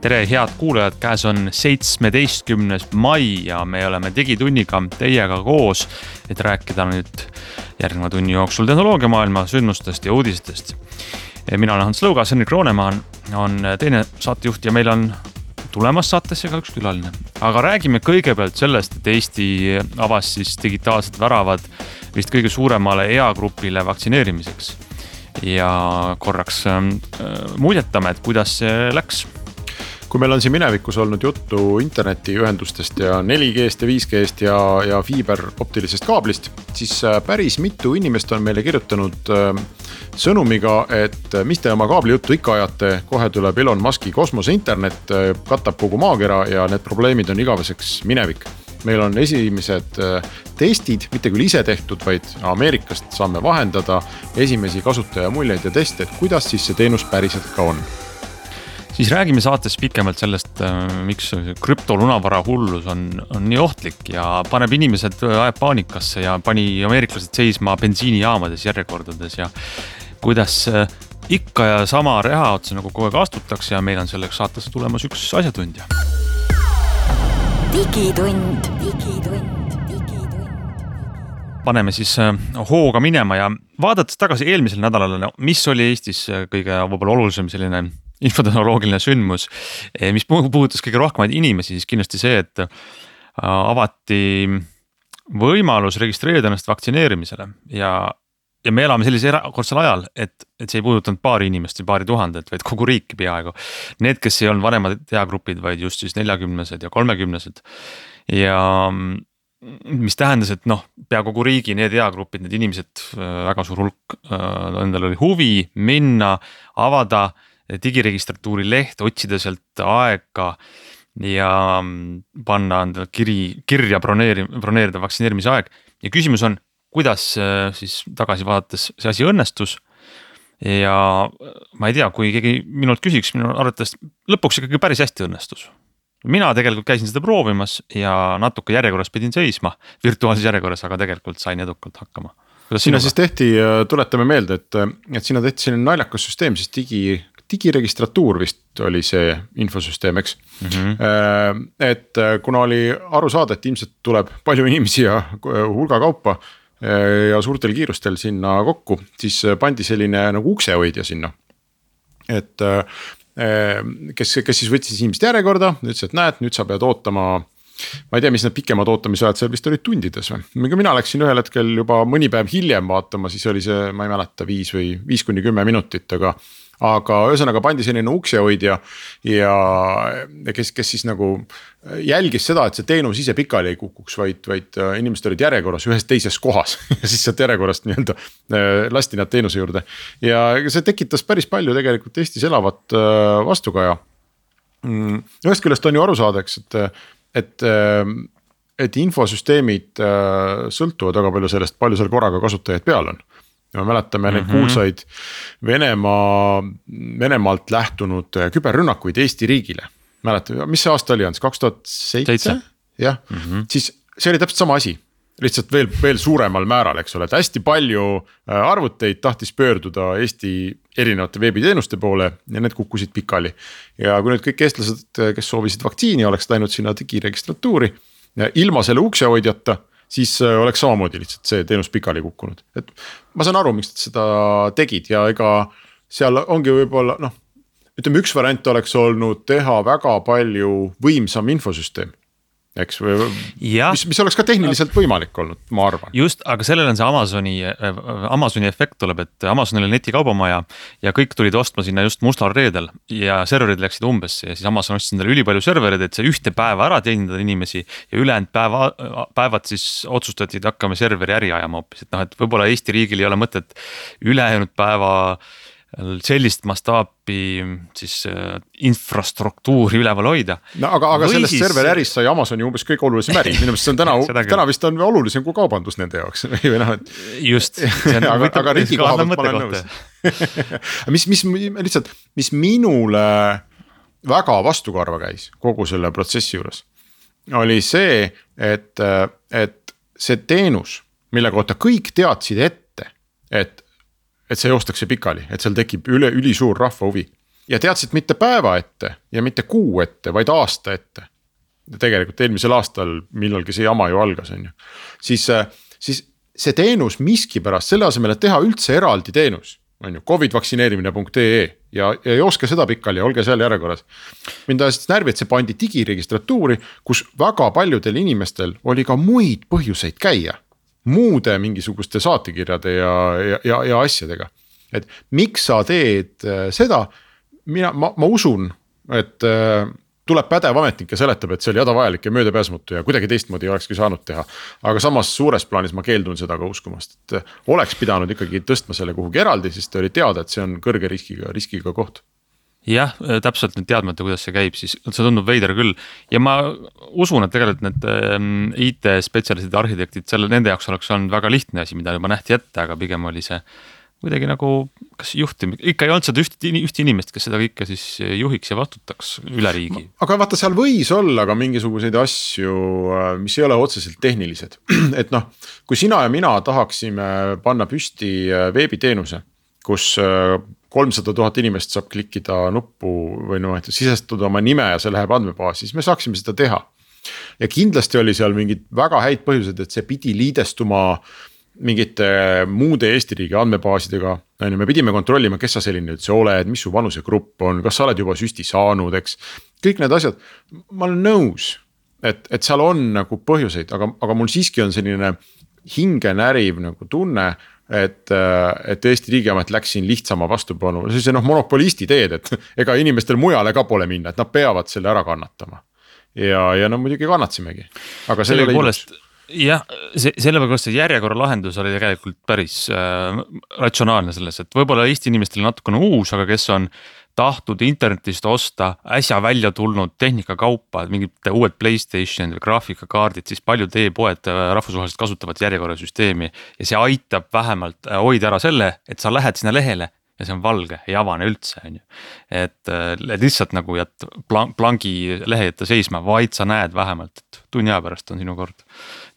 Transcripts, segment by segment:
tere, head kuulajad, käes on seitsmeteistkümnes mai ja me oleme Digitunniga teiega koos, et rääkida nüüd järgneva tunni jooksul tehnoloogiamaailma sündmustest ja uudistest. mina olen Hans Lõugas, Henrik Roonemaa on teine saatejuht ja meil on tulemas saatesse ka üks külaline. aga räägime kõigepealt sellest, et Eesti avas siis digitaalsed väravad vist kõige suuremale eagrupile vaktsineerimiseks. ja korraks äh, muljetame, et kuidas see läks kui meil on siin minevikus olnud juttu internetiühendustest ja 4G-st ja 5G-st ja, ja fiiberoptilisest kaablist, siis äh, päris mitu inimest on meile kirjutanud äh, sõnumiga, et äh, mis te oma kaablijuttu ikka ajate, kohe tuleb Elon Musk'i kosmoseinternet, katab kogu maakera ja need probleemid on igaveseks minevik. Meil on esimesed testid, mitte küll ise tehtud, vaid Ameerikast saame vahendada esimesi kasutaja muljeid ja teste, et kuidas siis see teenus päriselt ka on siis räägime saates pikemalt sellest, äh, miks krüptolunavara hullus on, on nii ohtlik ja paneb inimesed, äh, ajab paanikasse ja pani ameeriklased seisma bensiinijaamades järjekordades ja kuidas äh, ikka ja sama reha otsa nagu kogu aeg astutakse ja meil on selleks saatesse tulemas üks asjatundja. digitund, digitund, digitund. paneme siis hooga minema ja vaadates tagasi eelmisele nädalale, no mis oli Eestis kõige võib-olla olulisem selline infotehnoloogiline sündmus, eh, mis puudutas kõige rohkemaid inimesi, siis kindlasti see, et äh, avati võimalus registreerida ennast vaktsineerimisele ja ja me elame sellisel erakordsel ajal, et, et see ei puudutanud paari inimest või paari tuhandet, vaid kogu riiki peaaegu. Need, kes ei olnud vanemad eagrupid, vaid just siis neljakümnesed ja kolmekümnesed. ja mis tähendas, et noh, pea kogu riigi need eagrupid, need inimesed, äh, väga suur hulk, äh, endal oli huvi minna, avada digiregistratuuri leht, otsida sealt aega ja mm, panna endale kiri, kirja broneeri-, broneerida vaktsineerimise aeg. ja küsimus on, kuidas äh, siis tagasi vaadates see asi õnnestus. ja ma ei tea, kui keegi minult küsiks, minu arvates lõpuks ikkagi päris hästi õnnestus mina tegelikult käisin seda proovimas ja natuke järjekorras pidin seisma, virtuaalses järjekorras, aga tegelikult sain edukalt hakkama. Sinna siis tehti, tuletame meelde, et, et sinna tehti selline naljakas süsteem siis digi digiregistratuur vist oli see infosüsteem, eks mm. -hmm. et äh, kuna oli aru saada, et ilmselt tuleb palju inimesi ja äh, hulga kaupa ja suurtel kiirustel sinna kokku, siis pandi selline nagu uksehoidja sinna. et kes, kes siis võttis inimest järjekorda, ütles, et näed, nüüd sa pead ootama ma ei tea, mis need pikemad ootamisajad seal vist olid tundides või, mina läksin ühel hetkel juba mõni päev hiljem vaatama, siis oli see, ma ei mäleta, viis või viis kuni kümme minutit, aga aga ühesõnaga pandi selline uksehoidja ja kes, kes siis nagu jälgis seda, et see teenus ise pikali ei kukuks, vaid, vaid äh, inimesed olid järjekorras ühes teises kohas ja siis sealt järjekorrast nii-öelda äh, lasti nad teenuse juurde. ja see tekitas päris palju tegelikult Eestis elavat äh, vastukaja. Mm, ühest küljest on ju aru saada, eks, et, et et infosüsteemid sõltuvad väga palju sellest, palju seal korraga kasutajaid peal on me mäletame mm -hmm. neid mhm. kuulsaid Venemaa, Venemaalt lähtunud äh, küberrünnakuid Eesti riigile. mäletame, mis see aasta oli, Ants, kaks tuhat seitse? jah -hmm. siis see oli täpselt sama asi lihtsalt veel, veel suuremal määral, eks ole, et hästi palju äh, arvuteid tahtis pöörduda Eesti erinevate veebiteenuste poole ja need kukkusid pikali. ja kui nüüd kõik eestlased, kes soovisid vaktsiini, oleks läinud sinna digiregistratuuri ilma selle uksehoidjata siis äh, oleks samamoodi lihtsalt see teenus pikali kukkunud, et ma saan aru, miks nad seda tegid ja ega seal ongi võib-olla noh ütleme, üks variant oleks olnud teha väga palju võimsam infosüsteem eks, mis, mis oleks ka tehniliselt võimalik olnud, ma arvan. just, aga sellel on see Amazoni, äh, Amazoni efekt tuleb, et Amazonil on netikaubamaja ja kõik tulid ostma sinna just mustal reedel ja serverid läksid umbesse ja siis Amazon ostis endale ülipalju servereid, et see ühte päeva ära teenindada inimesi. ja ülejäänud päeva, päevad siis otsustati, et hakkame serveri äri ajama hoopis, et noh, et võib-olla Eesti riigil ei ole mõtet ülejäänud päeva sellist mastaapi siis äh, infrastruktuuri üleval hoida. no aga, aga Või sellest siis- serveri ärist sai Amazoni umbes kõige olulisem äri, minu meelest see on täna täna vist on olulisem kui kaubandus nende jaoks või noh, et. just. aga, aga riigi koha pealt ma olen nõus. mis, mis lihtsalt, mis minule väga vastukarva käis kogu selle protsessi juures. oli see, et, et see teenus, mille kohta kõik teadsid ette, et, et see joostakse pikali, et seal tekib üle, ülisuur rahva huvi. ja teadsid mitte päeva ette ja mitte kuu ette, vaid aasta ette. tegelikult eelmisel aastal millalgi see jama ju algas, on ju, siis, siis see teenus miskipärast selle asemel, et teha üldse eraldi teenus on ju, Covid vaktsineerimine.ee ja, ja jooske seda pikali olge seal järjekorras. mind ajas närvi, et see pandi digiregistratuuri, kus väga paljudel inimestel oli ka muid põhjuseid käia. Muude mingisuguste saatekirjade ja, ja, ja, ja asjadega. et miks sa teed äh, seda, mina, ma, ma usun, et äh, tuleb pädev ametnik ja seletab, et see oli hädavajalik ja möödapääsmatu ja kuidagi teistmoodi ei olekski saanud teha. aga samas suures plaanis ma keeldun seda ka uskumast, et oleks pidanud ikkagi tõstma selle kuhugi eraldi, sest oli teada, et see on kõrge riskiga, riskiga koht jah, täpselt nüüd teadmata, kuidas see käib, siis see tundub veider küll ja ma usun, et tegelikult need ähm, IT-spetsialistid, arhitektid, selle, nende jaoks oleks olnud väga lihtne asi, mida juba nähti ette, aga pigem oli see kuidagi nagu kas juhtim-, ikka ei olnud seda üht, üht inimest, kes seda kõike siis juhiks ja vastutaks üle riigi. aga vaata, seal võis olla ka mingisuguseid asju, mis ei ole otseselt tehnilised, et noh, kui sina ja mina tahaksime panna püsti veebiteenuse, kus kolmsada tuhat inimest saab klikkida nuppu või noh, et sisestada oma nime ja see läheb andmebaasi, siis me saaksime seda teha. ja kindlasti oli seal mingeid väga häid põhjuseid, et see pidi liidestuma mingite muude Eesti riigi andmebaasidega, on ju, me pidime kontrollima, kes sa selline üldse oled, mis su vanusegrupp on, kas sa oled juba süsti saanud, eks. kõik need asjad, ma olen nõus, et, et seal on nagu põhjuseid, aga, aga mul siiski on selline hingenäriv nagu tunne et, et Eesti riigiamet läks siin lihtsama vastupanu, sellise noh monopolisti teed, et ega inimestel mujale ka pole minna, et nad peavad selle ära kannatama. ja, ja no muidugi kannatasimegi, aga see ei ole ilus jah, see sellepärast see järjekorra lahendus oli tegelikult päris äh, ratsionaalne selles, et võib-olla Eesti inimestele natukene uus, aga kes on tahtnud internetist osta äsja välja tulnud tehnikakaupa, mingid uued Playstation graafikakaardid, siis paljud e-poed rahvusvaheliselt kasutavad järjekorrasüsteemi. ja see aitab vähemalt hoida ära selle, et sa lähed sinna lehele ja see on valge, ei avane üldse, on ju. et lihtsalt nagu jääd plank, plangi lehe ette seisma, vaid sa näed vähemalt, et tunni aja pärast on sinu kord.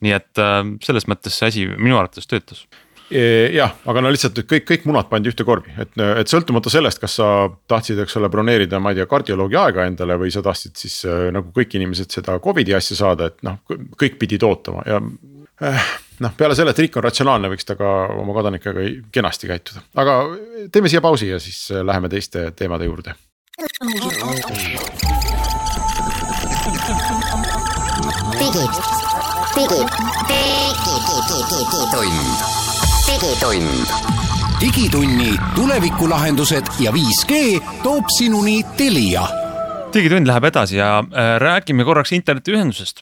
nii et selles mõttes see asi minu arvates töötas jah, aga no lihtsalt kõik, kõik munad pandi ühte korvi, et, et sõltumata sellest, kas sa tahtsid, eks ole, broneerida, ma ei tea, kardioloogi aega endale või sa tahtsid siis nagu kõik inimesed seda Covidi asja saada, et noh, kõik pidid ootama ja äh, noh, peale selle, et riik on ratsionaalne, võiks ta ka oma kodanikega kenasti käituda, aga teeme siia pausi ja siis läheme teiste teemade juurde. digitund, digitund digitunni tulevikulahendused ja 5G toob sinuni Telia. digitund läheb edasi ja äh, räägime korraks internetiühendusest,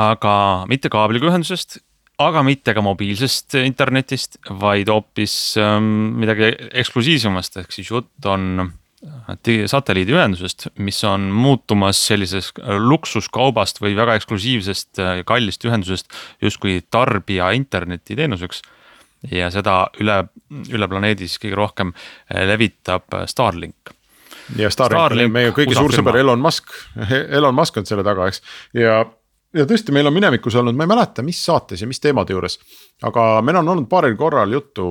aga mitte kaabliga ühendusest, aga mitte ka mobiilsest internetist, vaid hoopis ähm, midagi eksklusiivsemast, ehk siis jutt on satelliidiühendusest, mis on muutumas sellisest luksuskaubast või väga eksklusiivsest ja kallist ühendusest justkui tarbija internetiteenuseks. Ja seda üle, üle planeedi siis kõige rohkem levitab Starlink ja Starlink, Starlink, meie kõigi suur sõber Elon Musk, Elon Musk on selle taga, eks, ja ja tõesti, meil on minevikus olnud, ma ei mäleta, mis saates ja mis teemade juures. aga meil on olnud paaril korral juttu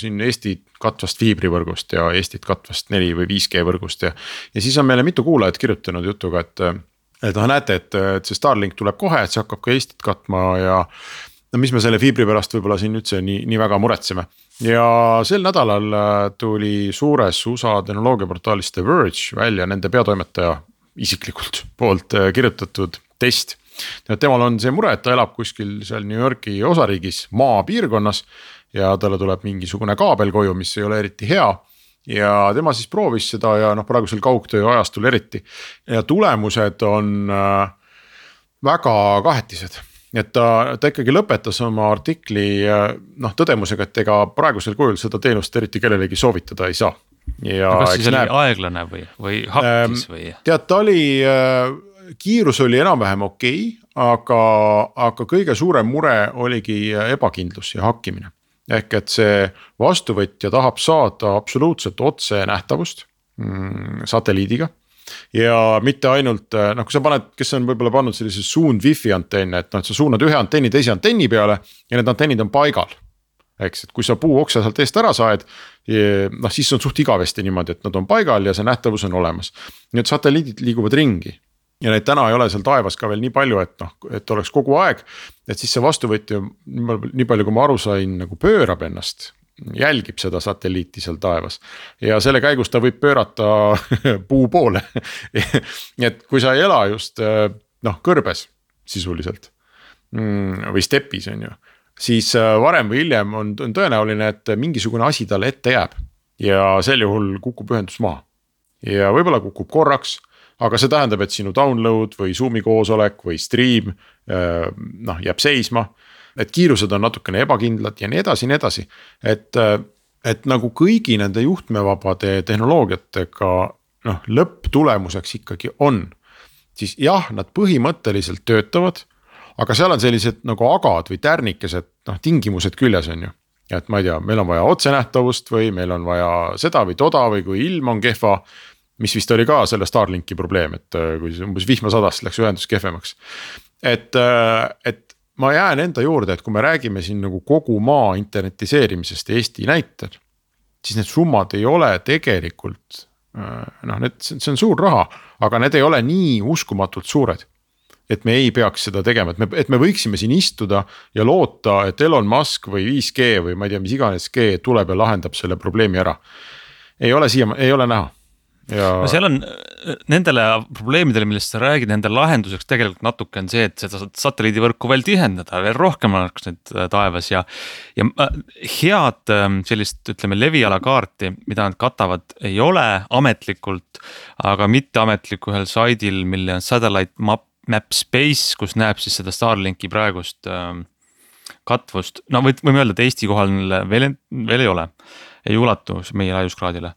siin Eesti katvast fiibrivõrgust ja Eestit katvast 4 või 5G võrgust ja. ja siis on meile mitu kuulajat kirjutanud jutuga, et, et noh, näete, et, et see Starlink tuleb kohe, et see hakkab ka Eestit katma ja. No mis me selle fiibri pärast võib-olla siin üldse nii, nii väga muretseme. ja sel nädalal tuli suures USA tehnoloogiaportaalis The Verge välja nende peatoimetaja isiklikult poolt kirjutatud test. Temal on see mure, et ta elab kuskil seal New Yorgi osariigis maapiirkonnas ja talle tuleb mingisugune kaabel koju, mis ei ole eriti hea. Ja tema siis proovis seda ja noh, praegusel kaugtöö ajastul eriti. Ja tulemused on äh, väga kahetised et ta, ta ikkagi lõpetas oma artikli noh tõdemusega, et ega praegusel kujul seda teenust eriti kellelegi soovitada ei saa. ja kas siis oli näeb, aeglane või, või hakkis või? tead, ta oli äh,, kiirus oli enam-vähem okei okay,, aga, aga kõige suurem mure oligi ebakindlus ja hakkimine. ehk et see vastuvõtja tahab saada absoluutselt otsenähtavust mm, satelliidiga ja mitte ainult noh, kui sa paned, kes on võib-olla pannud sellise suund wifi antenne, et noh, et sa suunad ühe antenni teise antenni peale ja need antennid on paigal. eks, et kui sa puuoksa sealt eest ära saed, noh siis on suht igavesti niimoodi, et nad on paigal ja see nähtavus on olemas. nii et satelliidid liiguvad ringi ja neid täna ei ole seal taevas ka veel nii palju, et noh, et oleks kogu aeg. et siis see vastuvõtja, nii palju, kui ma aru sain, nagu pöörab ennast jälgib seda satelliiti seal taevas. Ja selle käigus ta võib pöörata puu poole. et kui sa ei ela just noh kõrbes sisuliselt mm, või stepis on ju, siis äh, varem või hiljem on, on tõenäoline, et mingisugune asi talle ette jääb. Ja sel juhul kukub ühendus maha. Ja võib-olla kukub korraks aga see tähendab, et sinu download või Zoom'i koosolek või stream noh jääb seisma et kiirused on natukene ebakindlad ja nii edasi ja nii edasi, et, et nagu kõigi nende juhtmevabade tehnoloogiatega noh, lõpptulemuseks ikkagi on. siis jah, nad põhimõtteliselt töötavad, aga seal on sellised nagu agad või tärnikesed noh tingimused küljes on ju. et ma ei tea, meil on vaja otsenähtavust või meil on vaja seda või toda või kui ilm on kehva mis vist oli ka selle Starlinki probleem, et kui umbes vihma sadas, läks ühendus kehvemaks. et, et ma jään enda juurde, et kui me räägime siin nagu kogu maa internetiseerimisest Eesti näitel. siis need summad ei ole tegelikult noh, need, see on suur raha, aga need ei ole nii uskumatult suured. et me ei peaks seda tegema, et me, et me võiksime siin istuda ja loota, et Elon Musk või 5G või ma ei tea, mis iganes G tuleb ja lahendab selle probleemi ära. ei ole siia, ei ole näha ja no seal on nendele probleemidele, millest sa räägid, nende lahenduseks tegelikult natuke on see, et seda satelliidivõrku veel tihendada, veel rohkem oleks neid taevas ja. ja head sellist, ütleme leviala kaarti, mida nad katavad, ei ole ametlikult, aga mitteametlikul ühel saidil, mille on satellite map, map space, kus näeb siis seda Starlinki praegust ähm, katvust, no võime öelda, et Eesti kohal veel, veel ei ole, ei ulatu meie laiuskraadile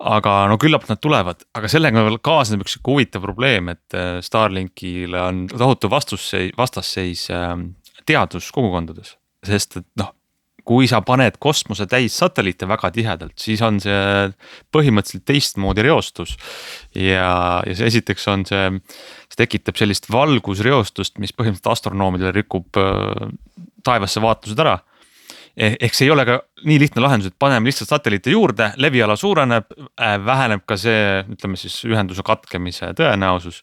aga no küllap nad tulevad, aga sellega kaasneb üks sihuke huvitav probleem, et Starlinkile on tohutu vastusseis, vastasseis teaduskogukondades, sest et noh kui sa paned kosmose täis satelliite väga tihedalt, siis on see põhimõtteliselt teistmoodi reostus. ja, ja see esiteks on see, see tekitab sellist valgusreostust, mis põhimõtteliselt astronoomidele rikub äh, taevasse vaatlused ära ehk see ei ole ka nii lihtne lahendus, et paneme lihtsalt satelliite juurde, leviala suureneb äh,, väheneb ka see, ütleme siis ühenduse katkemise tõenäosus.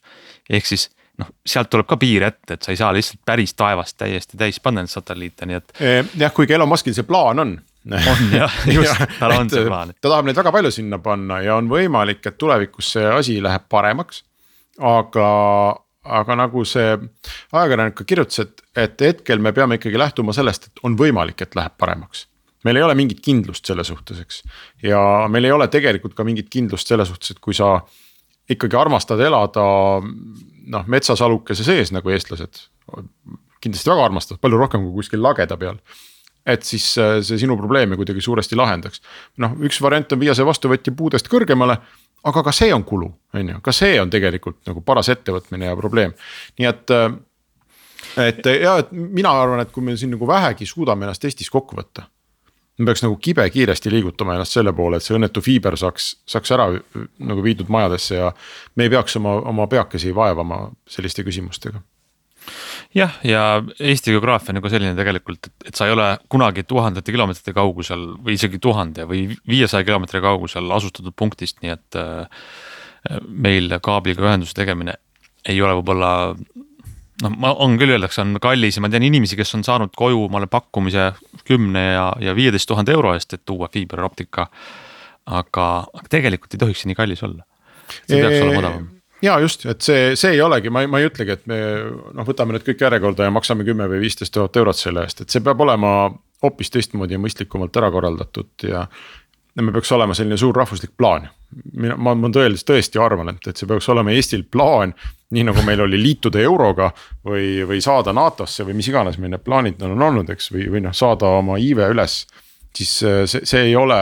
ehk siis noh, sealt tuleb ka piir ette, et sa ei saa lihtsalt päris taevast täiesti täis panna neid satelliite, nii et. jah, kuigi Elon Muskil see plaan on. on jah, just, tal on see plaan. ta tahab neid väga palju sinna panna ja on võimalik, et tulevikus see asi läheb paremaks. aga, aga nagu see ajakirjanik ka kirjutas, et, et hetkel me peame ikkagi lähtuma sellest, et on võimalik, et läheb paremaks meil ei ole mingit kindlust selle suhtes, eks. ja meil ei ole tegelikult ka mingit kindlust selle suhtes, et kui sa ikkagi armastad elada noh, metsasalukese sees nagu eestlased. kindlasti väga armastavad, palju rohkem kui kuskil lageda peal et siis see sinu probleeme kuidagi suuresti lahendaks. noh, üks variant on viia see vastuvõtja puudest kõrgemale, aga ka see on kulu, on ju, ka see on tegelikult nagu paras ettevõtmine ja probleem, nii et. et ja, et mina arvan, et kui me siin nagu vähegi suudame ennast Eestis kokku võtta me peaks nagu kibekiiresti liigutama ennast selle poole, et see õnnetu fiiber saaks, saaks ära nagu viidud majadesse ja me ei peaks oma, oma peakesi vaevama selliste küsimustega jah, ja Eesti geograafia on nagu selline tegelikult, et sa ei ole kunagi tuhandete kilomeetrite kaugusel või isegi tuhande või viiesaja kilomeetri kaugusel asustatud punktist, nii et äh, meil kaabliga ühenduse tegemine ei ole võib-olla noh, ma on küll öeldakse, on kallis ja ma tean inimesi, kes on saanud koju omale pakkumise kümne ja, ja viieteist tuhande euro eest, et tuua fiiberoptika. aga, aga tegelikult ei tohiks see nii kallis olla. see peaks olema odavam ja just, et see, see ei olegi, ma ei, ma ei ütlegi, et me noh, võtame nüüd kõik järjekorda ja maksame kümme või viisteist tuhat eurot selle eest, et see peab olema hoopis teistmoodi ja mõistlikumalt ära korraldatud ja ja me peaks olema selline suur rahvuslik plaan. mina, ma, ma tõeliselt tõesti arvan, et, et see peaks olema Eestil plaan, nii nagu meil oli liituda euroga või, või saada NATO-sse või mis iganes meil need plaanid on olnud, eks, või, või noh, saada oma iive üles. siis see, see ei ole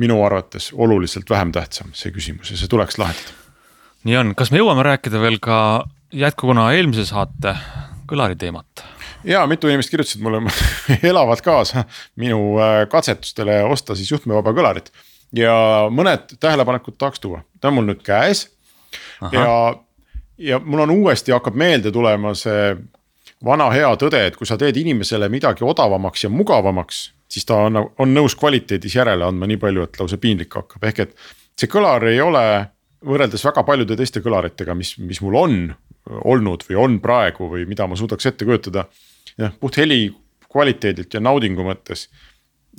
minu arvates oluliselt vähem tähtsam, see küsimus ja see tuleks lahendada. Nii on, kas me jõuame rääkida veel ka jätkuna eelmise saate kõlari teemat? ja mitu inimest kirjutasid mulle elavad kaasa minu äh, katsetustele osta siis juhtmevaba kõlarit. ja mõned tähelepanekud tahaks tuua, ta on mul nüüd käes. Ja, ja mul on uuesti hakkab meelde tulema see vana hea tõde, et kui sa teed inimesele midagi odavamaks ja mugavamaks, siis ta on, on nõus kvaliteedis järele andma nii palju, et lausa piinlik hakkab, ehk et see kõlar ei ole võrreldes väga paljude teiste kõlaritega, mis, mis mul on olnud või on praegu või mida ma suudaks ette kujutada. jah, puht heli kvaliteedilt ja naudingu mõttes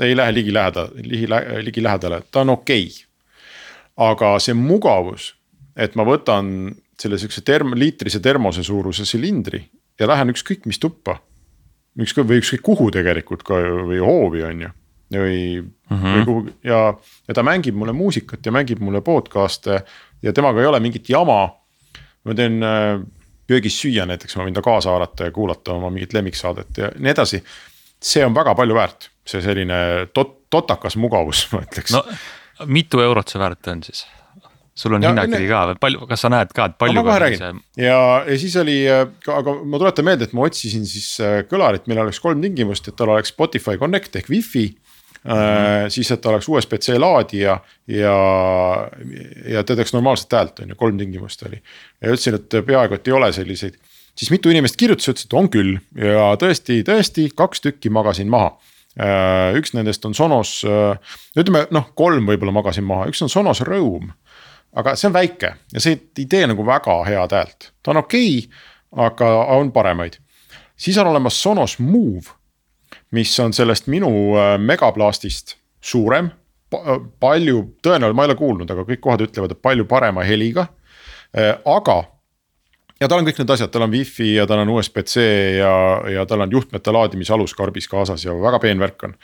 ei lähe ligiläheda-, ligi, ligilähedale, ta on okei okay.. aga see mugavus, et ma võtan selle sihukese term-, liitrise termose suuruse silindri ja lähen ükskõik mis tuppa. ükskõik või ükskõik kuhu tegelikult ka või hoovi on ju või mm, -hmm. või kuhugi ja, ja ta mängib mulle muusikat ja mängib mulle podcast'e ja temaga ei ole mingit jama. ma teen äh, köögis süüa näiteks, ma võin ta kaasa haarata ja kuulata oma mingit lemmiksaadet ja nii edasi. see on väga palju väärt, see selline tot-, totakas mugavus, ma ütleks. no mitu eurot see väärt on siis? sul on hinnakiri ka või palju, kas sa näed ka, et palju? ma kohe räägin see... ja, ja siis oli, aga ma tuletan meelde, et ma otsisin siis äh, kõlarit, millel oleks kolm tingimust, et tal oleks Spotify Connect ehk wifi. Siis, et ta oleks USB-C laadija ja, ja ta teeks normaalset häält, on ju, kolm tingimust oli. ja ütlesin, et peaaegu, et ei ole selliseid, siis mitu inimest kirjutas, ütles, et on küll. Ja tõesti, tõesti kaks tükki magasin maha. Äh, üks nendest on Sonos, ütleme noh, kolm võib-olla magasin maha, üks on Sonos Roam aga see on väike ja see ei tee nagu väga head häält, ta on okei okay,, aga on paremaid. siis on olemas Sonos Move, mis on sellest minu äh, Megablastist suurem pa. palju, tõenäoliselt ma ei ole kuulnud, aga kõik kohad ütlevad, et palju parema heliga, äh, aga ja tal on kõik need asjad, tal on wifi ja tal on USB-C ja, ja tal on juhtmete laadimise alus karbis kaasas ja väga peen värk on.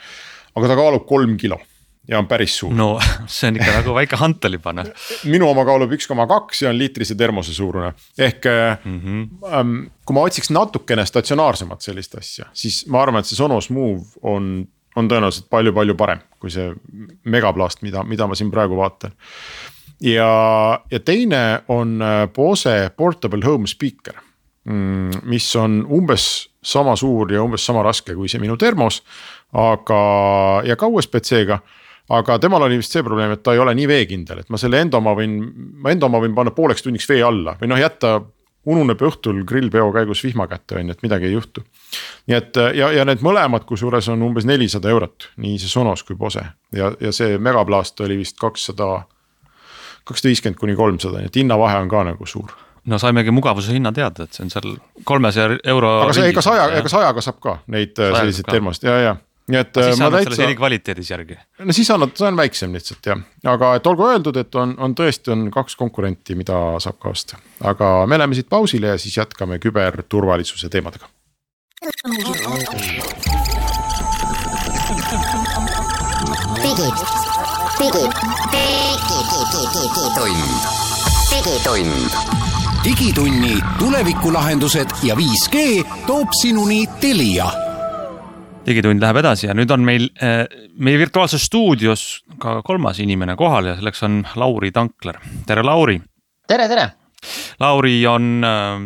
aga ta kaalub kolm kilo ja on päris suur. no see on ikka nagu väike Hunteli panna. minu oma kaalub üks koma kaks ja on liitrise termose suurune, ehk mm -hmm. ähm, kui ma otsiks natukene statsionaarsemat sellist asja, siis ma arvan, et see Sonos Move on, on tõenäoliselt palju-palju parem kui see Megablast, mida, mida ma siin praegu vaatan. ja, ja teine on äh, Bose portable home speaker mm, mis on umbes sama suur ja umbes sama raske kui see minu termos, aga, ja ka USB-C-ga aga temal oli vist see probleem, et ta ei ole nii veekindel, et ma selle enda oma võin, ma enda oma võin panna pooleks tunniks vee alla või noh, jätta ununeb õhtul grillpeo käigus vihma kätte on ju, et midagi ei juhtu. nii et ja, ja need mõlemad, kusjuures on umbes nelisada eurot, nii see Sonos kui Bose ja, ja see Megablast oli vist kakssada, kakssada viiskümmend kuni kolmsada, nii et hinnavahe on ka nagu suur no saimegi mugavuse hinna teada, et see on seal kolmesaja euro. aga see, ega saja, ega sajaga saab ka neid äh, selliseid termosid ja, ja nii et. siis sa annad täitsa... selle heli kvaliteedis järgi. no siis annad, see on väiksem lihtsalt jah, aga et olgu öeldud, et on, on tõesti on kaks konkurenti, mida saab ka osta. aga me läheme siit pausile ja siis jätkame küberturvalisuse teemadega. digid, digid, digitund, digitund digitunni tulevikulahendused ja 5G toob sinuni Telia digitund läheb edasi ja nüüd on meil äh, meie virtuaalses stuudios ka kolmas inimene kohal ja selleks on Lauri Tankler, tere Lauri. tere, tere. Lauri on äh,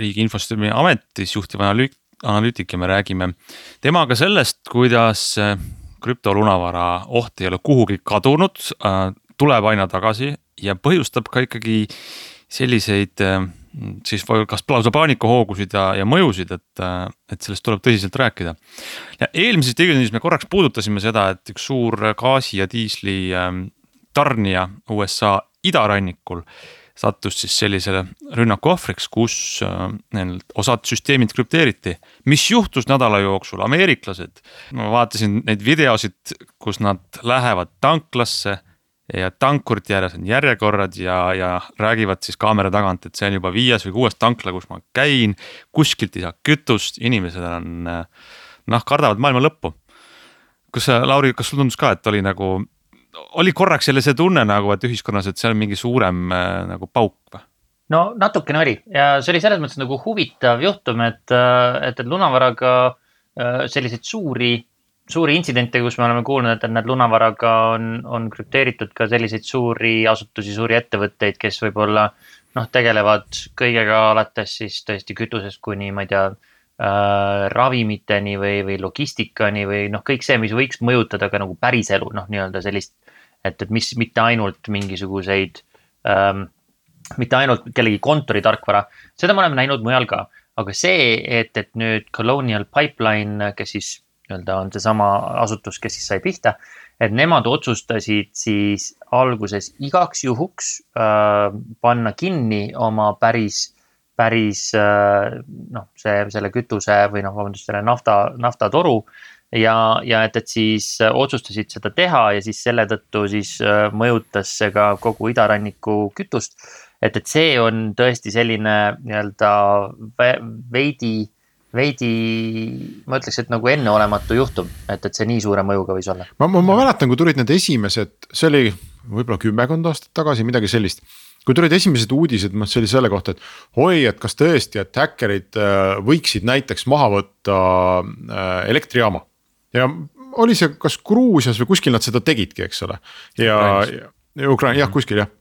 Riigi Infosüsteemi Ametis juhtiv analüütik, analüütik ja me räägime temaga sellest, kuidas äh, krüptolunavara oht ei ole kuhugi kadunud, tuleb aina tagasi ja põhjustab ka ikkagi selliseid siis kas lausa paanikahoogusid ja, ja mõjusid, et, et sellest tuleb tõsiselt rääkida. ja eelmises digitunnis me korraks puudutasime seda, et üks suur gaasi ja diisli ähm, tarnija USA idarannikul sattus siis sellisele rünnaku ohvriks, kus äh, osad süsteemid krüpteeriti. mis juhtus nädala jooksul, ameeriklased, ma vaatasin neid videosid, kus nad lähevad tanklasse ja tankurite ääres on järjekorrad ja, ja räägivad siis kaamera tagant, et see on juba viies või kuues tankla, kus ma käin. kuskilt ei saa kütust, inimesed on noh, kardavad maailma lõppu. kas Lauri, kas sulle tundus ka, et oli nagu, oli korraks jälle see tunne nagu, et ühiskonnas, et see on mingi suurem nagu pauk või? no natukene oli ja see oli selles mõttes nagu huvitav juhtum, et, et, et lunavaraga äh, selliseid suuri suuri intsidente, kus me oleme kuulnud, et need lunavaraga on, on krüpteeritud ka selliseid suuri asutusi, suuri ettevõtteid, kes võib-olla noh, tegelevad kõigega alates siis tõesti kütusest kuni ma ei tea äh,, ravimiteni või, või logistikani või noh, kõik see, mis võiks mõjutada ka nagu päriselu, noh, nii-öelda sellist. et, et mis mitte ainult mingisuguseid ähm,, mitte ainult kellegi kontoritarkvara, seda me oleme näinud mujal ka. aga see, et, et nüüd Colonial Pipeline, kes siis nii-öelda on seesama asutus, kes siis sai pihta. et nemad otsustasid siis alguses igaks juhuks äh, panna kinni oma päris, päris äh, noh, see, selle kütuse või noh, vabandust, selle nafta, naftatoru ja, ja et, et siis otsustasid seda teha ja siis selle tõttu siis äh, mõjutas see ka kogu idaranniku kütust. et, et see on tõesti selline nii-öelda veidi veidi, ma ütleks, et nagu enneolematu juhtum, et, et see nii suure mõjuga võis olla. ma, ma, ma mäletan, kui tulid need esimesed, see oli võib-olla kümmekond aastat tagasi, midagi sellist. kui tulid esimesed uudised, noh, see oli selle kohta, et oi, et kas tõesti, et häkkerid äh, võiksid näiteks maha võtta äh, elektrijaama. ja oli see kas Gruusias või kuskil nad seda tegidki, eks ole, ja, ja Ukraina, jah, kuskil jah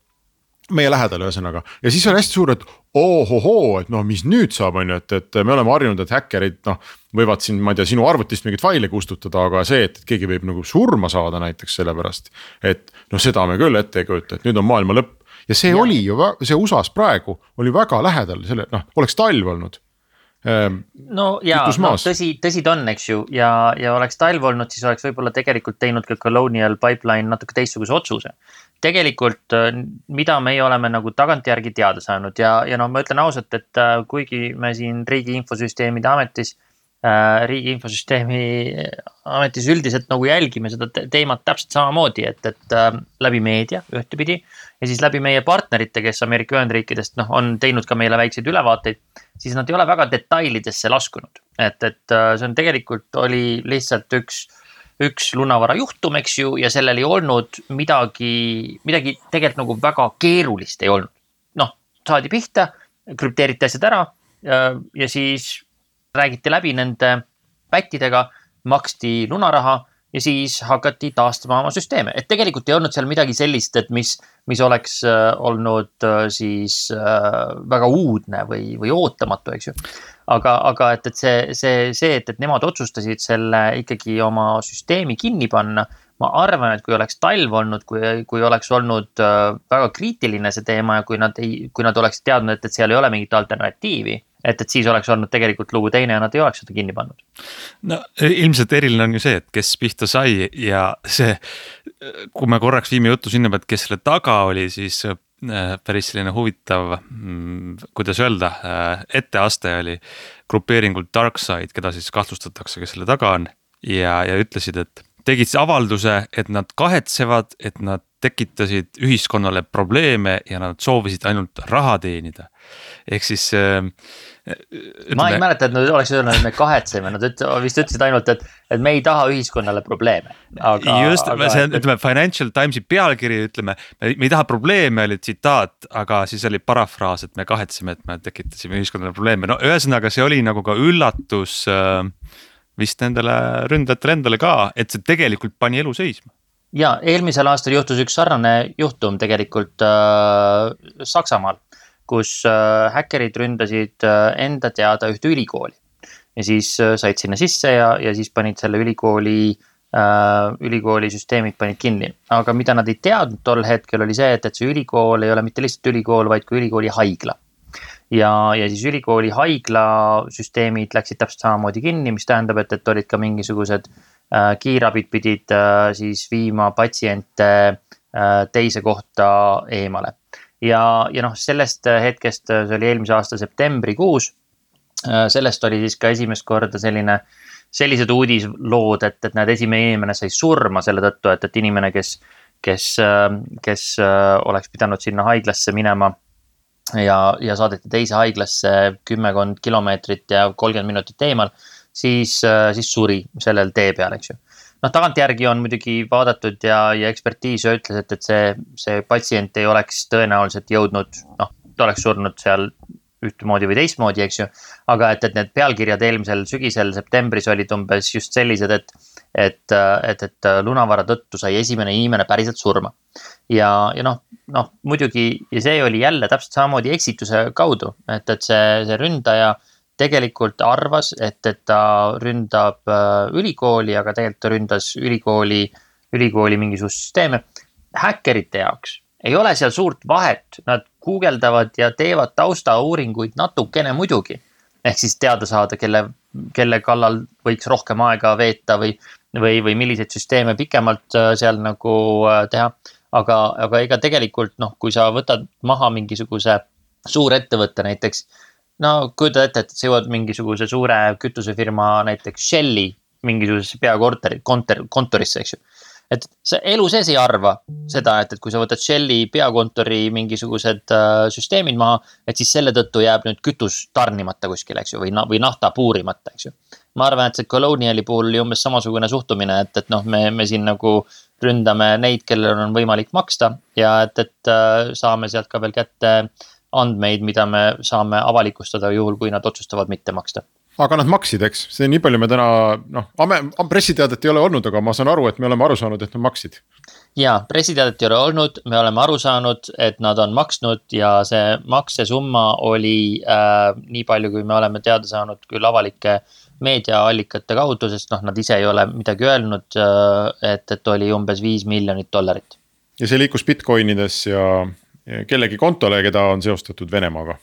meie lähedal, ühesõnaga ja siis oli hästi suur, et ohohoo, et noh, mis nüüd saab, on ju, et, et me oleme harjunud, et häkkerid noh. võivad siin, ma ei tea, sinu arvutist mingeid faile kustutada, aga see, et keegi võib nagu surma saada näiteks sellepärast. et noh, seda me küll ette ei kujuta, et nüüd on maailma lõpp ja see ja. oli ju, see USA-s praegu oli väga lähedal selle, noh, oleks talv olnud Ehm, no ja no, tõsi, tõsi ta on, eks ju, ja, ja oleks talv olnud, siis oleks võib-olla tegelikult teinud ka Colonial Pipeline natuke teistsuguse otsuse. Tegelikult, äh, mida meie oleme nagu tagantjärgi teada saanud ja, ja noh, ma ütlen ausalt, et äh, kuigi me siin Riigi Infosüsteemide Ametis äh,. riigi Infosüsteemi Ametis üldiselt nagu jälgime seda teemat täpselt samamoodi, et, et äh, läbi meedia ühtepidi ja siis läbi meie partnerite, kes Ameerika Ühendriikidest noh, on teinud ka meile väikseid ülevaateid, siis nad ei ole väga detailidesse laskunud. et, et äh, see on tegelikult oli lihtsalt üks, üks lunavara juhtum, eks ju, ja sellel ei olnud midagi, midagi tegelikult nagu väga keerulist ei olnud. noh, saadi pihta, krüpteeriti asjad ära ja, siis räägiti läbi nende pättidega, maksti lunaraha ja siis hakati taastama oma süsteeme, et tegelikult ei olnud seal midagi sellist, et mis, mis oleks äh, olnud äh, siis äh, väga uudne või, või ootamatu, eks ju. aga, aga et, et see, see, see, et, et nemad otsustasid selle ikkagi oma süsteemi kinni panna. ma arvan, et kui oleks talv olnud, kui, kui oleks olnud väga kriitiline see teema ja kui nad ei, kui nad oleksid teadnud, et, et seal ei ole mingit alternatiivi et, et siis oleks olnud tegelikult lugu teine ja nad ei oleks seda kinni pannud. no ilmselt eriline on ju see, et kes pihta sai ja see, kui me korraks viime juttu sinna pealt, kes selle taga oli, siis äh, päris selline huvitav, mm, kuidas öelda, äh, etteaste oli grupeeringul Darkside, keda siis kahtlustatakse, kes selle taga on ja, ja ütlesid, et tegid siis avalduse, et nad kahetsevad, et nad tekitasid ühiskonnale probleeme ja nad soovisid ainult raha teenida. Ehk siis äh, ma ei mäleta, et nad oleks öelnud, et me kahetseme, nad üt-, vist ütlesid ainult, et, et me ei taha ühiskonnale probleeme. just, see on, ütleme Financial Timesi pealkiri, ütleme, me ei taha probleeme, oli tsitaat, aga siis oli parafraas, et me kahetseme, et me tekitasime ühiskonnale probleeme, no ühesõnaga, see oli nagu ka üllatus äh, vist nendele ründajatele endale ka, et see tegelikult pani elu seisma. Ja eelmisel aastal juhtus üks sarnane juhtum tegelikult äh, Saksamaal, kus äh, häkkerid ründasid äh, enda teada ühte ülikooli. ja siis äh, said sinna sisse ja, ja siis panid selle ülikooli ülikooli süsteemid panid kinni. aga mida nad ei teadnud tol hetkel oli see, et, et see ülikool ei ole mitte lihtsalt ülikool, vaid ka ülikooli haigla ja, ja siis ülikooli haigla süsteemid läksid täpselt samamoodi kinni, mis tähendab, et, et olid ka mingisugused äh, kiirabid pidid äh, siis viima patsiente äh, teise kohta eemale. Ja, ja noh, sellest hetkest, see oli eelmise aasta septembrikuus äh,. sellest oli siis ka esimest korda selline, sellised uudislood, et, et näed, esimene inimene sai surma selle tõttu, et, et inimene, kes, kes, äh, kes äh, oleks pidanud sinna haiglasse minema ja, ja saadeti teise haiglasse kümmekond kilomeetrit ja kolmkümmend minutit eemal, siis, äh, siis suri sellel tee peal, eks ju. Noh, tagantjärgi on muidugi vaadatud ja, ja ekspertiis ütles, et, et see, see patsient ei oleks tõenäoliselt jõudnud, noh, ta oleks surnud seal ühtemoodi või teistmoodi, eks ju. aga et, et need pealkirjad eelmisel sügisel, septembris olid umbes just sellised, et, et, et, et lunavara tõttu sai esimene inimene päriselt surma. ja, ja noh, noh muidugi ja see oli jälle täpselt samamoodi eksituse kaudu, et, et see, see ründaja tegelikult arvas, et, et ta ründab äh, ülikooli, aga tegelikult ta ründas ülikooli, ülikooli mingisugust süsteeme. häkkerite jaoks ei ole seal suurt vahet, nad guugeldavad ja teevad taustauuringuid natukene muidugi. ehk siis teada saada, kelle, kelle kallal võiks rohkem aega veeta või, või, või milliseid süsteeme pikemalt äh, seal nagu äh, teha. aga, aga ega tegelikult noh, kui sa võtad maha mingisuguse suurettevõtte näiteks. No kujuta ette, et sa jõuad mingisuguse suure kütusefirma näiteks Shelli mingisugusesse peakorteri, kontor, kontorisse, eks ju et sa elu sees ei arva seda, et, et kui sa võtad Shelli peakontori mingisugused äh, süsteemid maha, et siis selle tõttu jääb nüüd kütus tarnimata kuskile, eks ju, või, või nafta puurimata, eks ju. ma arvan, et see Coloniali puhul oli umbes samasugune suhtumine, et, et noh, me, me siin nagu ründame neid, kellel on võimalik maksta ja et, et äh, saame sealt ka veel kätte andmeid, mida me saame avalikustada juhul, kui nad otsustavad mitte maksta aga nad maksid, eks, see nii palju me täna noh, pressiteadet ei ole olnud, aga ma saan aru, et me oleme aru saanud, et nad maksid. ja pressiteadet ei ole olnud, me oleme aru saanud, et nad on maksnud ja see maksesumma oli äh, nii palju, kui me oleme teada saanud küll avalike meediaallikate kaudu, sest noh, nad ise ei ole midagi öelnud äh,, et, et oli umbes viis miljonit dollarit. ja see liikus Bitcoinides ja kellegi kontole, keda on seostatud Venemaaga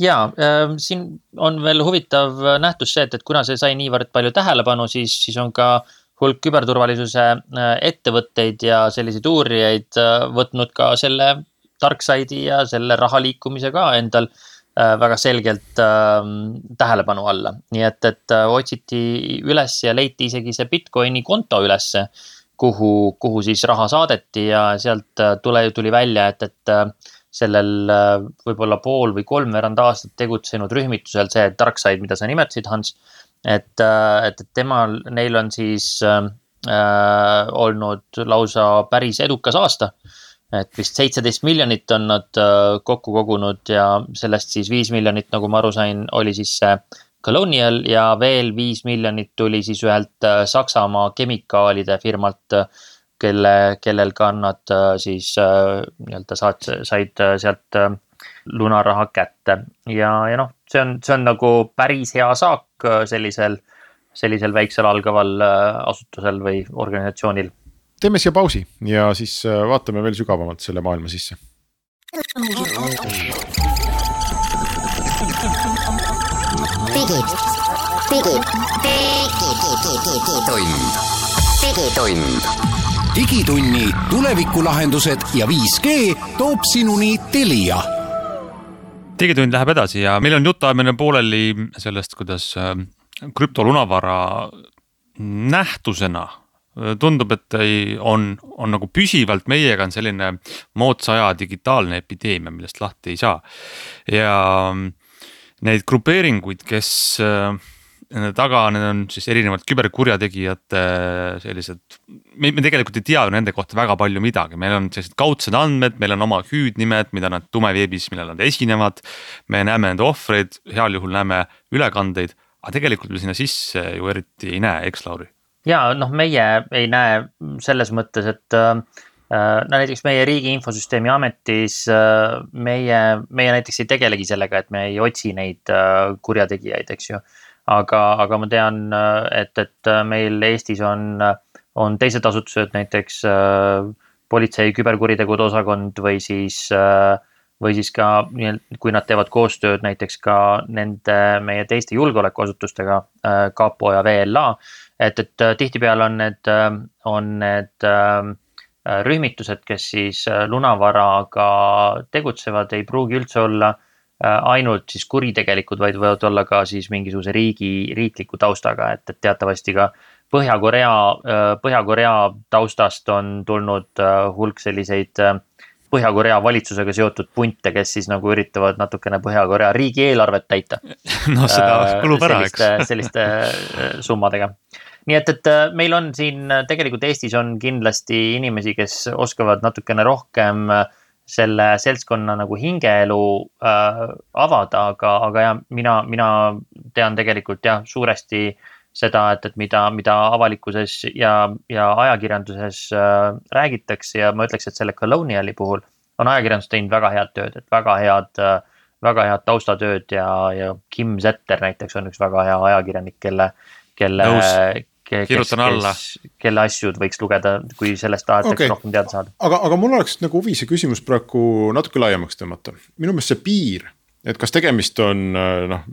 ja äh, siin on veel huvitav nähtus see, et, et kuna see sai niivõrd palju tähelepanu, siis, siis on ka hulk küberturvalisuse äh, ettevõtteid ja selliseid uurijaid äh, võtnud ka selle tarkside'i ja selle raha liikumise ka endal äh, väga selgelt äh, tähelepanu alla. nii et, et äh, otsiti üles ja leiti isegi see Bitcoini konto ülesse, kuhu, kuhu siis raha saadeti ja sealt äh, tule, tuli välja, et, et äh, sellel äh, võib-olla pool või kolmveerand aastat tegutsenud rühmitusel, see Darkside, mida sa nimetasid, Hans. et, äh, et, et temal, neil on siis äh, äh, olnud lausa päris edukas aasta. et vist seitseteist miljonit on nad äh, kokku kogunud ja sellest siis viis miljonit, nagu ma aru sain, oli siis see Colonial ja veel viis miljonit tuli siis ühelt Saksamaa kemikaalide firmalt kelle, kellel ka nad äh, siis äh, nii-öelda saad, said äh, sealt lunaraha kätte ja, ja noh, see on, see on nagu päris hea saak sellisel, sellisel väiksel algaval asutusel või organisatsioonil. teeme siia pausi ja siis vaatame veel sügavamalt selle maailma sisse. digitund, digitund digitunni tulevikulahendused ja 5G toob sinuni Telia. Digitund läheb edasi ja meil on jutuajamine pooleli sellest, kuidas äh, krüptolunavara nähtusena äh, tundub, et ei, on, on nagu püsivalt meiega on selline moodsa aja digitaalne epideemia, millest lahti ei saa. ja neid grupeeringuid, kes äh, nende taga, need on siis erinevad küberkurjategijate sellised. me, me tegelikult ei tea ju nende kohta väga palju midagi, meil on sellised kaudsed andmed, meil on oma hüüdnimed, mida nad tumeveebis, millal nad esinevad. me näeme nende ohvreid, heal juhul näeme ülekandeid, aga tegelikult me sinna sisse ju eriti ei näe, eks Lauri? ja noh, meie ei näe selles mõttes, et äh, no näiteks meie Riigi Infosüsteemi Ametis äh, meie, meie näiteks ei tegelegi sellega, et me ei otsi neid äh, kurjategijaid, eks ju aga, aga ma tean, et, et meil Eestis on, on teised asutused, näiteks äh, politsei küberkuritegude osakond või siis äh, või siis ka, kui nad teevad koostööd näiteks ka nende meie teiste julgeolekuasutustega, äh, kapo ja VLA. et, et tihtipeale on need, on need rühmitused, kes siis lunavaraga tegutsevad, ei pruugi üldse olla Äh, ainult siis kuritegelikud, vaid võivad olla ka siis mingisuguse riigi, riikliku taustaga, et, et teatavasti ka Põhja-Korea, äh, Põhja-Korea taustast on tulnud äh, hulk selliseid Põhja-Korea valitsusega seotud punte, kes siis nagu üritavad natukene Põhja-Korea riigieelarvet täita. noh, seda kulub ära, eks. selliste summadega nii et, et meil on siin tegelikult Eestis on kindlasti inimesi, kes oskavad natukene rohkem äh, selle seltskonna nagu hingeelu äh, avada, aga, aga jah, mina, mina tean tegelikult jah, suuresti seda, et, et mida, mida avalikkuses ja, ja ajakirjanduses äh, räägitakse ja ma ütleks, et selle Coloniali puhul on ajakirjandus teinud väga head tööd, et väga head äh,, väga head taustatööd ja, ja Kim Zetter näiteks on üks väga hea ajakirjanik, kelle, kelle. Kirjutan alla. kelle asju võiks lugeda, kui sellest tahetakse okay. rohkem teada saada. aga, aga mul oleks nagu huvi see küsimus praegu natuke laiemaks tõmmata, minu meelest see piir et kas tegemist on äh, noh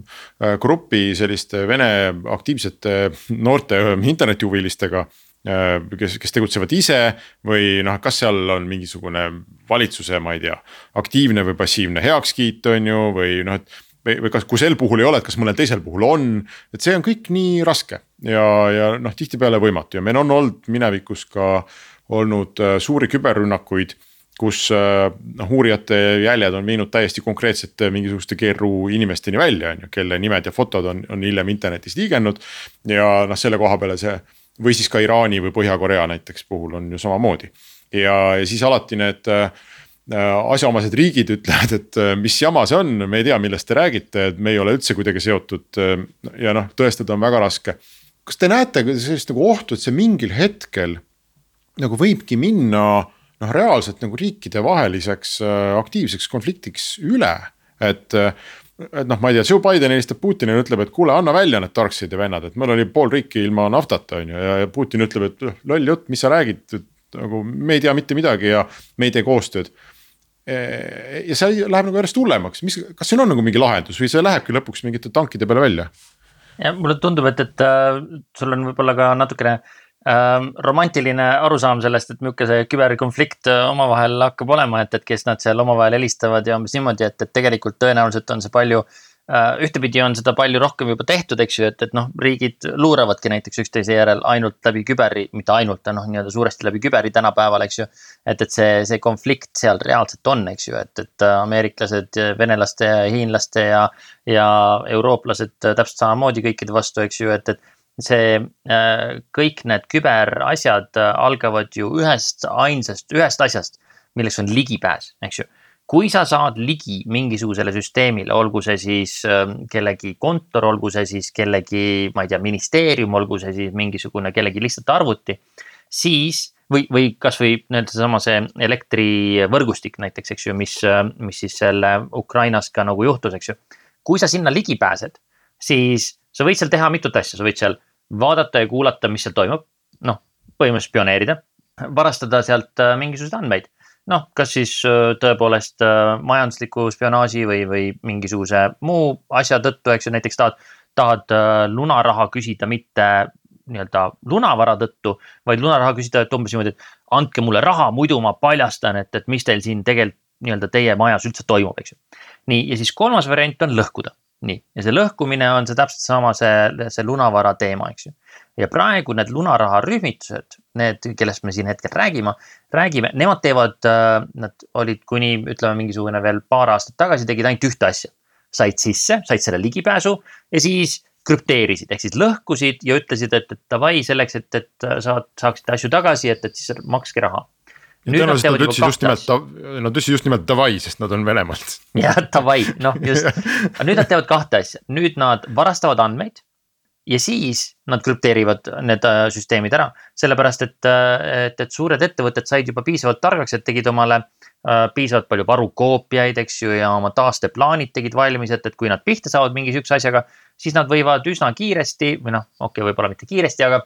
äh, grupi selliste vene aktiivsete noorte internetihuvilistega äh, kes, kes tegutsevad ise või noh, kas seal on mingisugune valitsuse, ma ei tea, aktiivne või passiivne heakskiit, on ju, või noh, et. või, või kas, kui sel puhul ei ole, et kas mõnel teisel puhul on, et see on kõik nii raske ja, ja noh, tihtipeale võimatu ja meil on olnud minevikus ka olnud suuri küberrünnakuid kus äh, noh, uurijate jäljed on viinud täiesti konkreetsete mingisuguste GRU inimesteni välja, on ju, kelle nimed ja fotod on, on hiljem internetis liigelnud. ja noh, selle koha peale see või siis ka Iraani või Põhja-Korea näiteks puhul on ju samamoodi. ja, ja siis alati need äh, asjaomased riigid ütlevad, et äh, mis jama see on, me ei tea, millest te räägite, et me ei ole üldse kuidagi seotud äh, ja noh, tõestada on väga raske. Kas te näete sellist nagu ohtu, et see mingil hetkel nagu võibki minna noh, reaalselt nagu riikidevaheliseks äh, aktiivseks konfliktiks üle, et äh, et noh, ma ei tea, Joe Biden helistab Putinile, ütleb, et kuule, anna välja need Darkseidi vennad, et meil oli pool riiki ilma naftata, on ju, ja Putin ütleb, et loll jutt, mis sa räägid, nagu me ei tea mitte midagi ja me ei tee koostööd. ja see läheb nagu järjest hullemaks, mis, kas siin on nagu mingi lahendus või see lähebki lõpuks mingite tankide peale välja? Ja mulle tundub, et, et äh, sul on võib-olla ka natukene äh, romantiline arusaam sellest, et milline see küberkonflikt äh, omavahel hakkab olema, et, et kes nad seal omavahel helistavad ja umbes niimoodi, et, et tegelikult tõenäoliselt on see palju. Äh, ühtepidi on seda palju rohkem juba tehtud, eks ju, et, et noh, riigid luuravadki näiteks üksteise järel ainult läbi küberi, mitte ainult, noh, nii-öelda suuresti läbi küberi tänapäeval, eks ju. et, et see, see konflikt seal reaalselt on, eks ju, et, et ameeriklased, venelaste ja hiinlaste ja, ja eurooplased täpselt samamoodi kõikide vastu, eks ju, et, et see äh, kõik need küberasjad äh, algavad ju ühest ainsast, ühest asjast, milleks on ligipääs, eks ju. Kui sa saad ligi mingisugusele süsteemile, olgu see siis ähm, kellegi kontor, olgu see siis kellegi, ma ei tea, ministeerium, olgu see siis mingisugune kellegi lihtsalt arvuti, siis või, või kasvõi nii-öelda seesama see elektrivõrgustik näiteks, eks ju, mis, äh, mis siis selle Ukrainas ka nagu juhtus, eks ju. kui sa sinna ligi pääsed, siis sa võid seal teha mitut asja, sa võid seal vaadata ja kuulata, mis seal toimub. noh, põhimõtteliselt spioneerida, varastada sealt äh, mingisuguseid andmeid. Noh, kas siis äh, tõepoolest äh, majandusliku spionaaži või, või mingisuguse muu asja tõttu, eks ju, näiteks tahad, tahad lunaraha küsida mitte nii-öelda lunavara tõttu, vaid lunaraha küsida, et umbes niimoodi, et andke mulle raha, muidu ma paljastan, et, et mis teil siin tegelikult nii-öelda teie majas üldse toimub, eks ju. nii, ja siis kolmas variant on lõhkuda nii, ja see lõhkumine on see täpselt sama, see, see lunavara teema, eks ju. ja praegu need lunaraha rühmitused, need, kellest me siin hetkel räägime, räägime, nemad teevad, äh, nad olid kuni ütleme, mingisugune veel paar aastat tagasi tegid ainult ühte asja. said sisse, said selle ligipääsu ja siis krüpteerisid ehk siis lõhkusid ja ütlesid, et, et davai selleks, et, et saad, saaksite asju tagasi, et, et siis makske raha tõenäoliselt nad ütlesid just nimelt, nad ütlesid just nimelt davai, sest nad on Venemaalt. jah, davai, noh just, aga nüüd nad teevad kahte asja, nüüd nad varastavad andmeid. ja siis nad krüpteerivad need äh, süsteemid ära, sellepärast et, äh, et, et suured ettevõtted said juba piisavalt targaks, et tegid omale äh, piisavalt palju varukoopiaid, eks ju, ja oma taasteplaanid tegid valmis, et, et kui nad pihta saavad mingi sihukese asjaga, siis nad võivad üsna kiiresti või noh, okei okay,, võib-olla mitte kiiresti, aga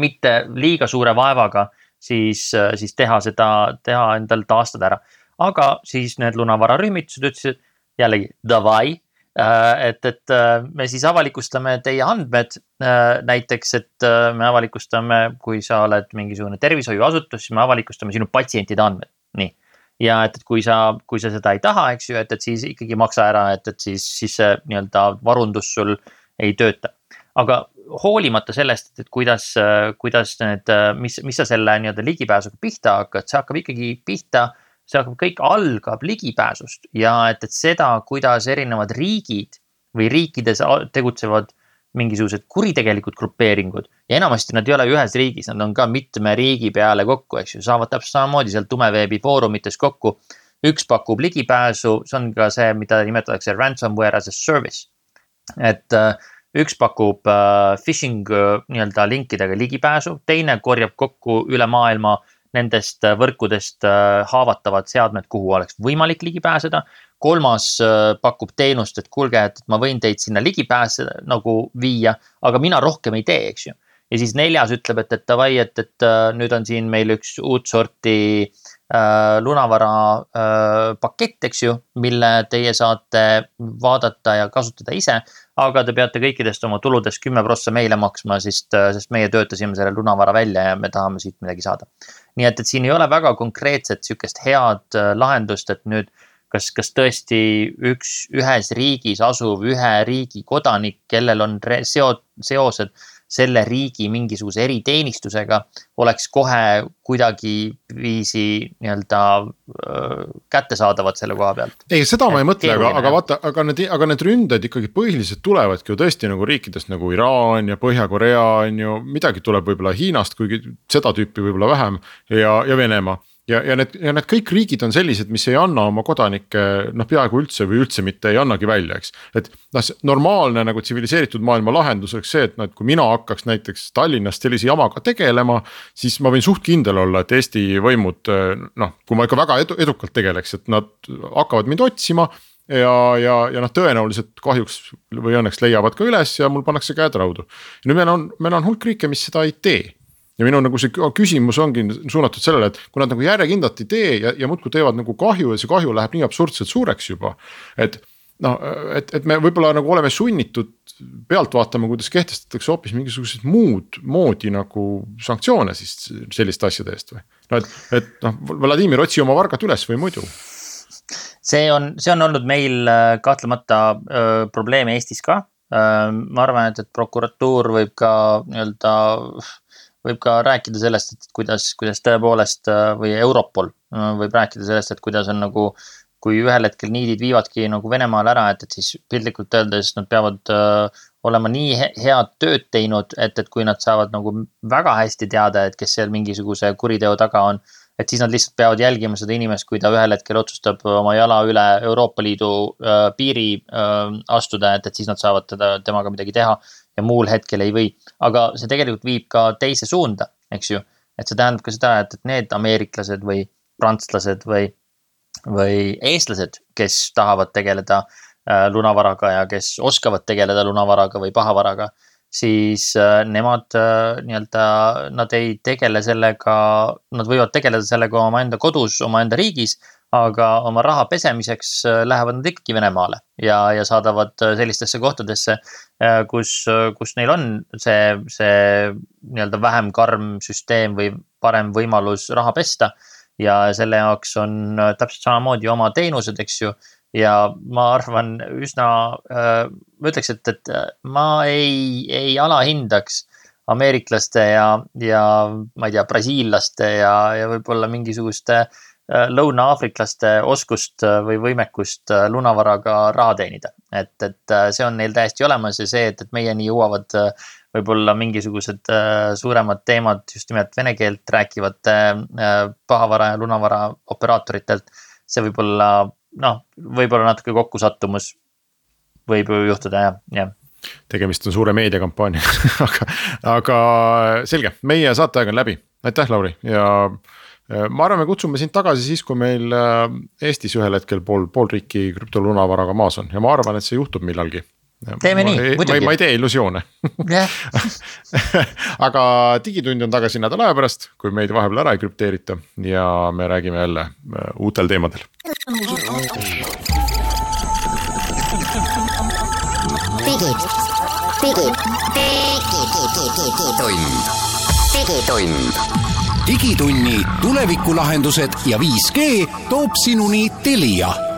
mitte liiga suure vaevaga siis, äh, siis teha seda, teha endal taastada ära. aga siis need lunavara rühmitused ütlesid jällegi davai. Äh, et, et äh, me siis avalikustame teie andmed. näiteks, et me avalikustame, kui sa oled mingisugune tervishoiuasutus, siis me avalikustame sinu patsientide andmed, nii ja et, et kui sa, kui sa seda ei taha, eks ju, et, et siis ikkagi maksa ära, et, et siis, siis see nii-öelda varundus sul ei tööta. aga hoolimata sellest, et kuidas, kuidas need, mis, mis sa selle nii-öelda ligipääsuga pihta hakkad, see hakkab ikkagi pihta. see hakkab, kõik algab ligipääsust ja et, et seda, kuidas erinevad riigid või riikides tegutsevad mingisugused kuritegelikud grupeeringud ja enamasti nad ei ole ühes riigis, nad on ka mitme riigi peale kokku, eks ju, saavad täpselt samamoodi seal tumeveebi foorumites kokku. üks pakub ligipääsu, see on ka see, mida nimetatakse ransomware as a service. et üks pakub äh, phishing nii-öelda linkidega ligipääsu, teine korjab kokku üle maailma nendest võrkudest haavatavad seadmed, kuhu oleks võimalik ligi pääseda. kolmas pakub teenust, et kuulge, et ma võin teid sinna ligipääse nagu viia, aga mina rohkem ei tee, eks ju ja siis neljas ütleb, et, et davai, et, et äh, nüüd on siin meil üks uut sorti äh, lunavara äh, pakett, eks ju, mille teie saate vaadata ja kasutada ise. aga te peate kõikidest oma tuludest kümme prossa meile maksma, sest, äh, sest meie töötasime selle lunavara välja ja me tahame siit midagi saada. nii et, et siin ei ole väga konkreetset sihukest head äh, lahendust, et nüüd kas, kas tõesti üks, ühes riigis asuv ühe riigi kodanik, kellel on seo-, seosed selle riigi mingisuguse eriteenistusega oleks kohe kuidagiviisi nii-öelda kättesaadavad selle koha pealt. ei, seda ma ei mõtle, aga, aga vaata, aga need, aga need ründed ikkagi põhiliselt tulevadki ju tõesti nagu riikidest nagu Iraan ja Põhja-Korea on ju, midagi tuleb võib-olla Hiinast, kuigi seda tüüpi võib-olla vähem ja, ja Venemaa ja, ja need ja need kõik riigid on sellised, mis ei anna oma kodanikke noh, peaaegu üldse või üldse mitte ei annagi välja, eks. et noh, normaalne nagu tsiviliseeritud maailma lahendus oleks see, et noh, et kui mina hakkaks näiteks Tallinnast sellise jamaga tegelema. siis ma võin suht kindel olla, et Eesti võimud noh, kui ma ikka väga edu, edukalt tegeleks, et nad hakkavad mind otsima ja, ja, ja noh, tõenäoliselt kahjuks või õnneks leiavad ka üles ja mul pannakse käed raudu. nüüd meil on, meil on hulk riike, mis seda ei tee ja minu nagu see küsimus ongi suunatud sellele, et kui nad nagu järjekindlalt ei tee ja, ja muudkui teevad nagu kahju ja see kahju läheb nii absurdselt suureks juba. et noh, et, et me võib-olla nagu oleme sunnitud pealt vaatama, kuidas kehtestatakse hoopis mingisugused muud moodi nagu sanktsioone siis selliste asjade eest või. no et, et noh, Vladimir, otsi oma vargad üles või muidu see on, see on olnud meil äh, kahtlemata öö, probleem Eestis ka. ma arvan, et, et prokuratuur võib ka nii-öelda võib ka rääkida sellest, et kuidas, kuidas tõepoolest äh, või Europol äh, võib rääkida sellest, et kuidas on nagu. kui ühel hetkel niidid viivadki nagu Venemaale ära, et, et siis piltlikult öeldes nad peavad äh, olema nii head tööd teinud, et, et kui nad saavad nagu väga hästi teada, et kes seal mingisuguse kuriteo taga on et siis nad lihtsalt peavad jälgima seda inimest, kui ta ühel hetkel otsustab oma jala üle Euroopa Liidu äh, piiri äh, astuda, et, et siis nad saavad teda, temaga midagi teha ja muul hetkel ei või. aga see tegelikult viib ka teise suunda, eks ju. et see tähendab ka seda, et, et need ameeriklased või prantslased või, või eestlased, kes tahavad tegeleda äh, lunavaraga ja kes oskavad tegeleda lunavaraga või pahavaraga siis äh, nemad äh, nii-öelda, nad ei tegele sellega, nad võivad tegeleda sellega omaenda kodus, omaenda riigis aga oma raha pesemiseks äh, lähevad nad ikkagi Venemaale ja, ja saadavad sellistesse kohtadesse, kus, kus neil on see, see nii-öelda vähem karm süsteem või parem võimalus raha pesta. ja selle jaoks on täpselt samamoodi oma teenused, eks ju. Ja ma arvan üsna, ma ütleks, et, et ma ei, ei alahindaks ameeriklaste ja, ja ma ei tea, brasiillaste ja, ja võib-olla mingisuguste äh, Äh, lõuna-aafriklaste oskust äh, või võimekust äh, lunavaraga raha teenida. et, et see on neil täiesti olemas ja see, et, et meieni jõuavad võib-olla mingisugused suuremad teemad just nimelt vene keelt rääkivate pahavara ja lunavara operaatoritelt. see võib olla noh, võib-olla natuke kokkusattumus võib ju juhtuda jah, jah. Tegemist on suure meediakampaaniaga aga, aga selge, meie saateaeg on läbi, aitäh, Lauri ja Äh, ma arvan, me kutsume sind tagasi siis, kui meil äh, Eestis ühel hetkel pool, pool riiki krüptolunavaraga maas on. Ja ma arvan, et see juhtub millalgi. Teeme ma, nii, muidugi. ma ei tee illusioone aga Digitund on tagasi nädala aja pärast, kui meid vahepeal ära ei krüpteerita ja me räägime jälle äh, uutel teemadel. digi, digi, digitund, digitund digitunni tulevikulahendused ja 5G toob sinuni Telia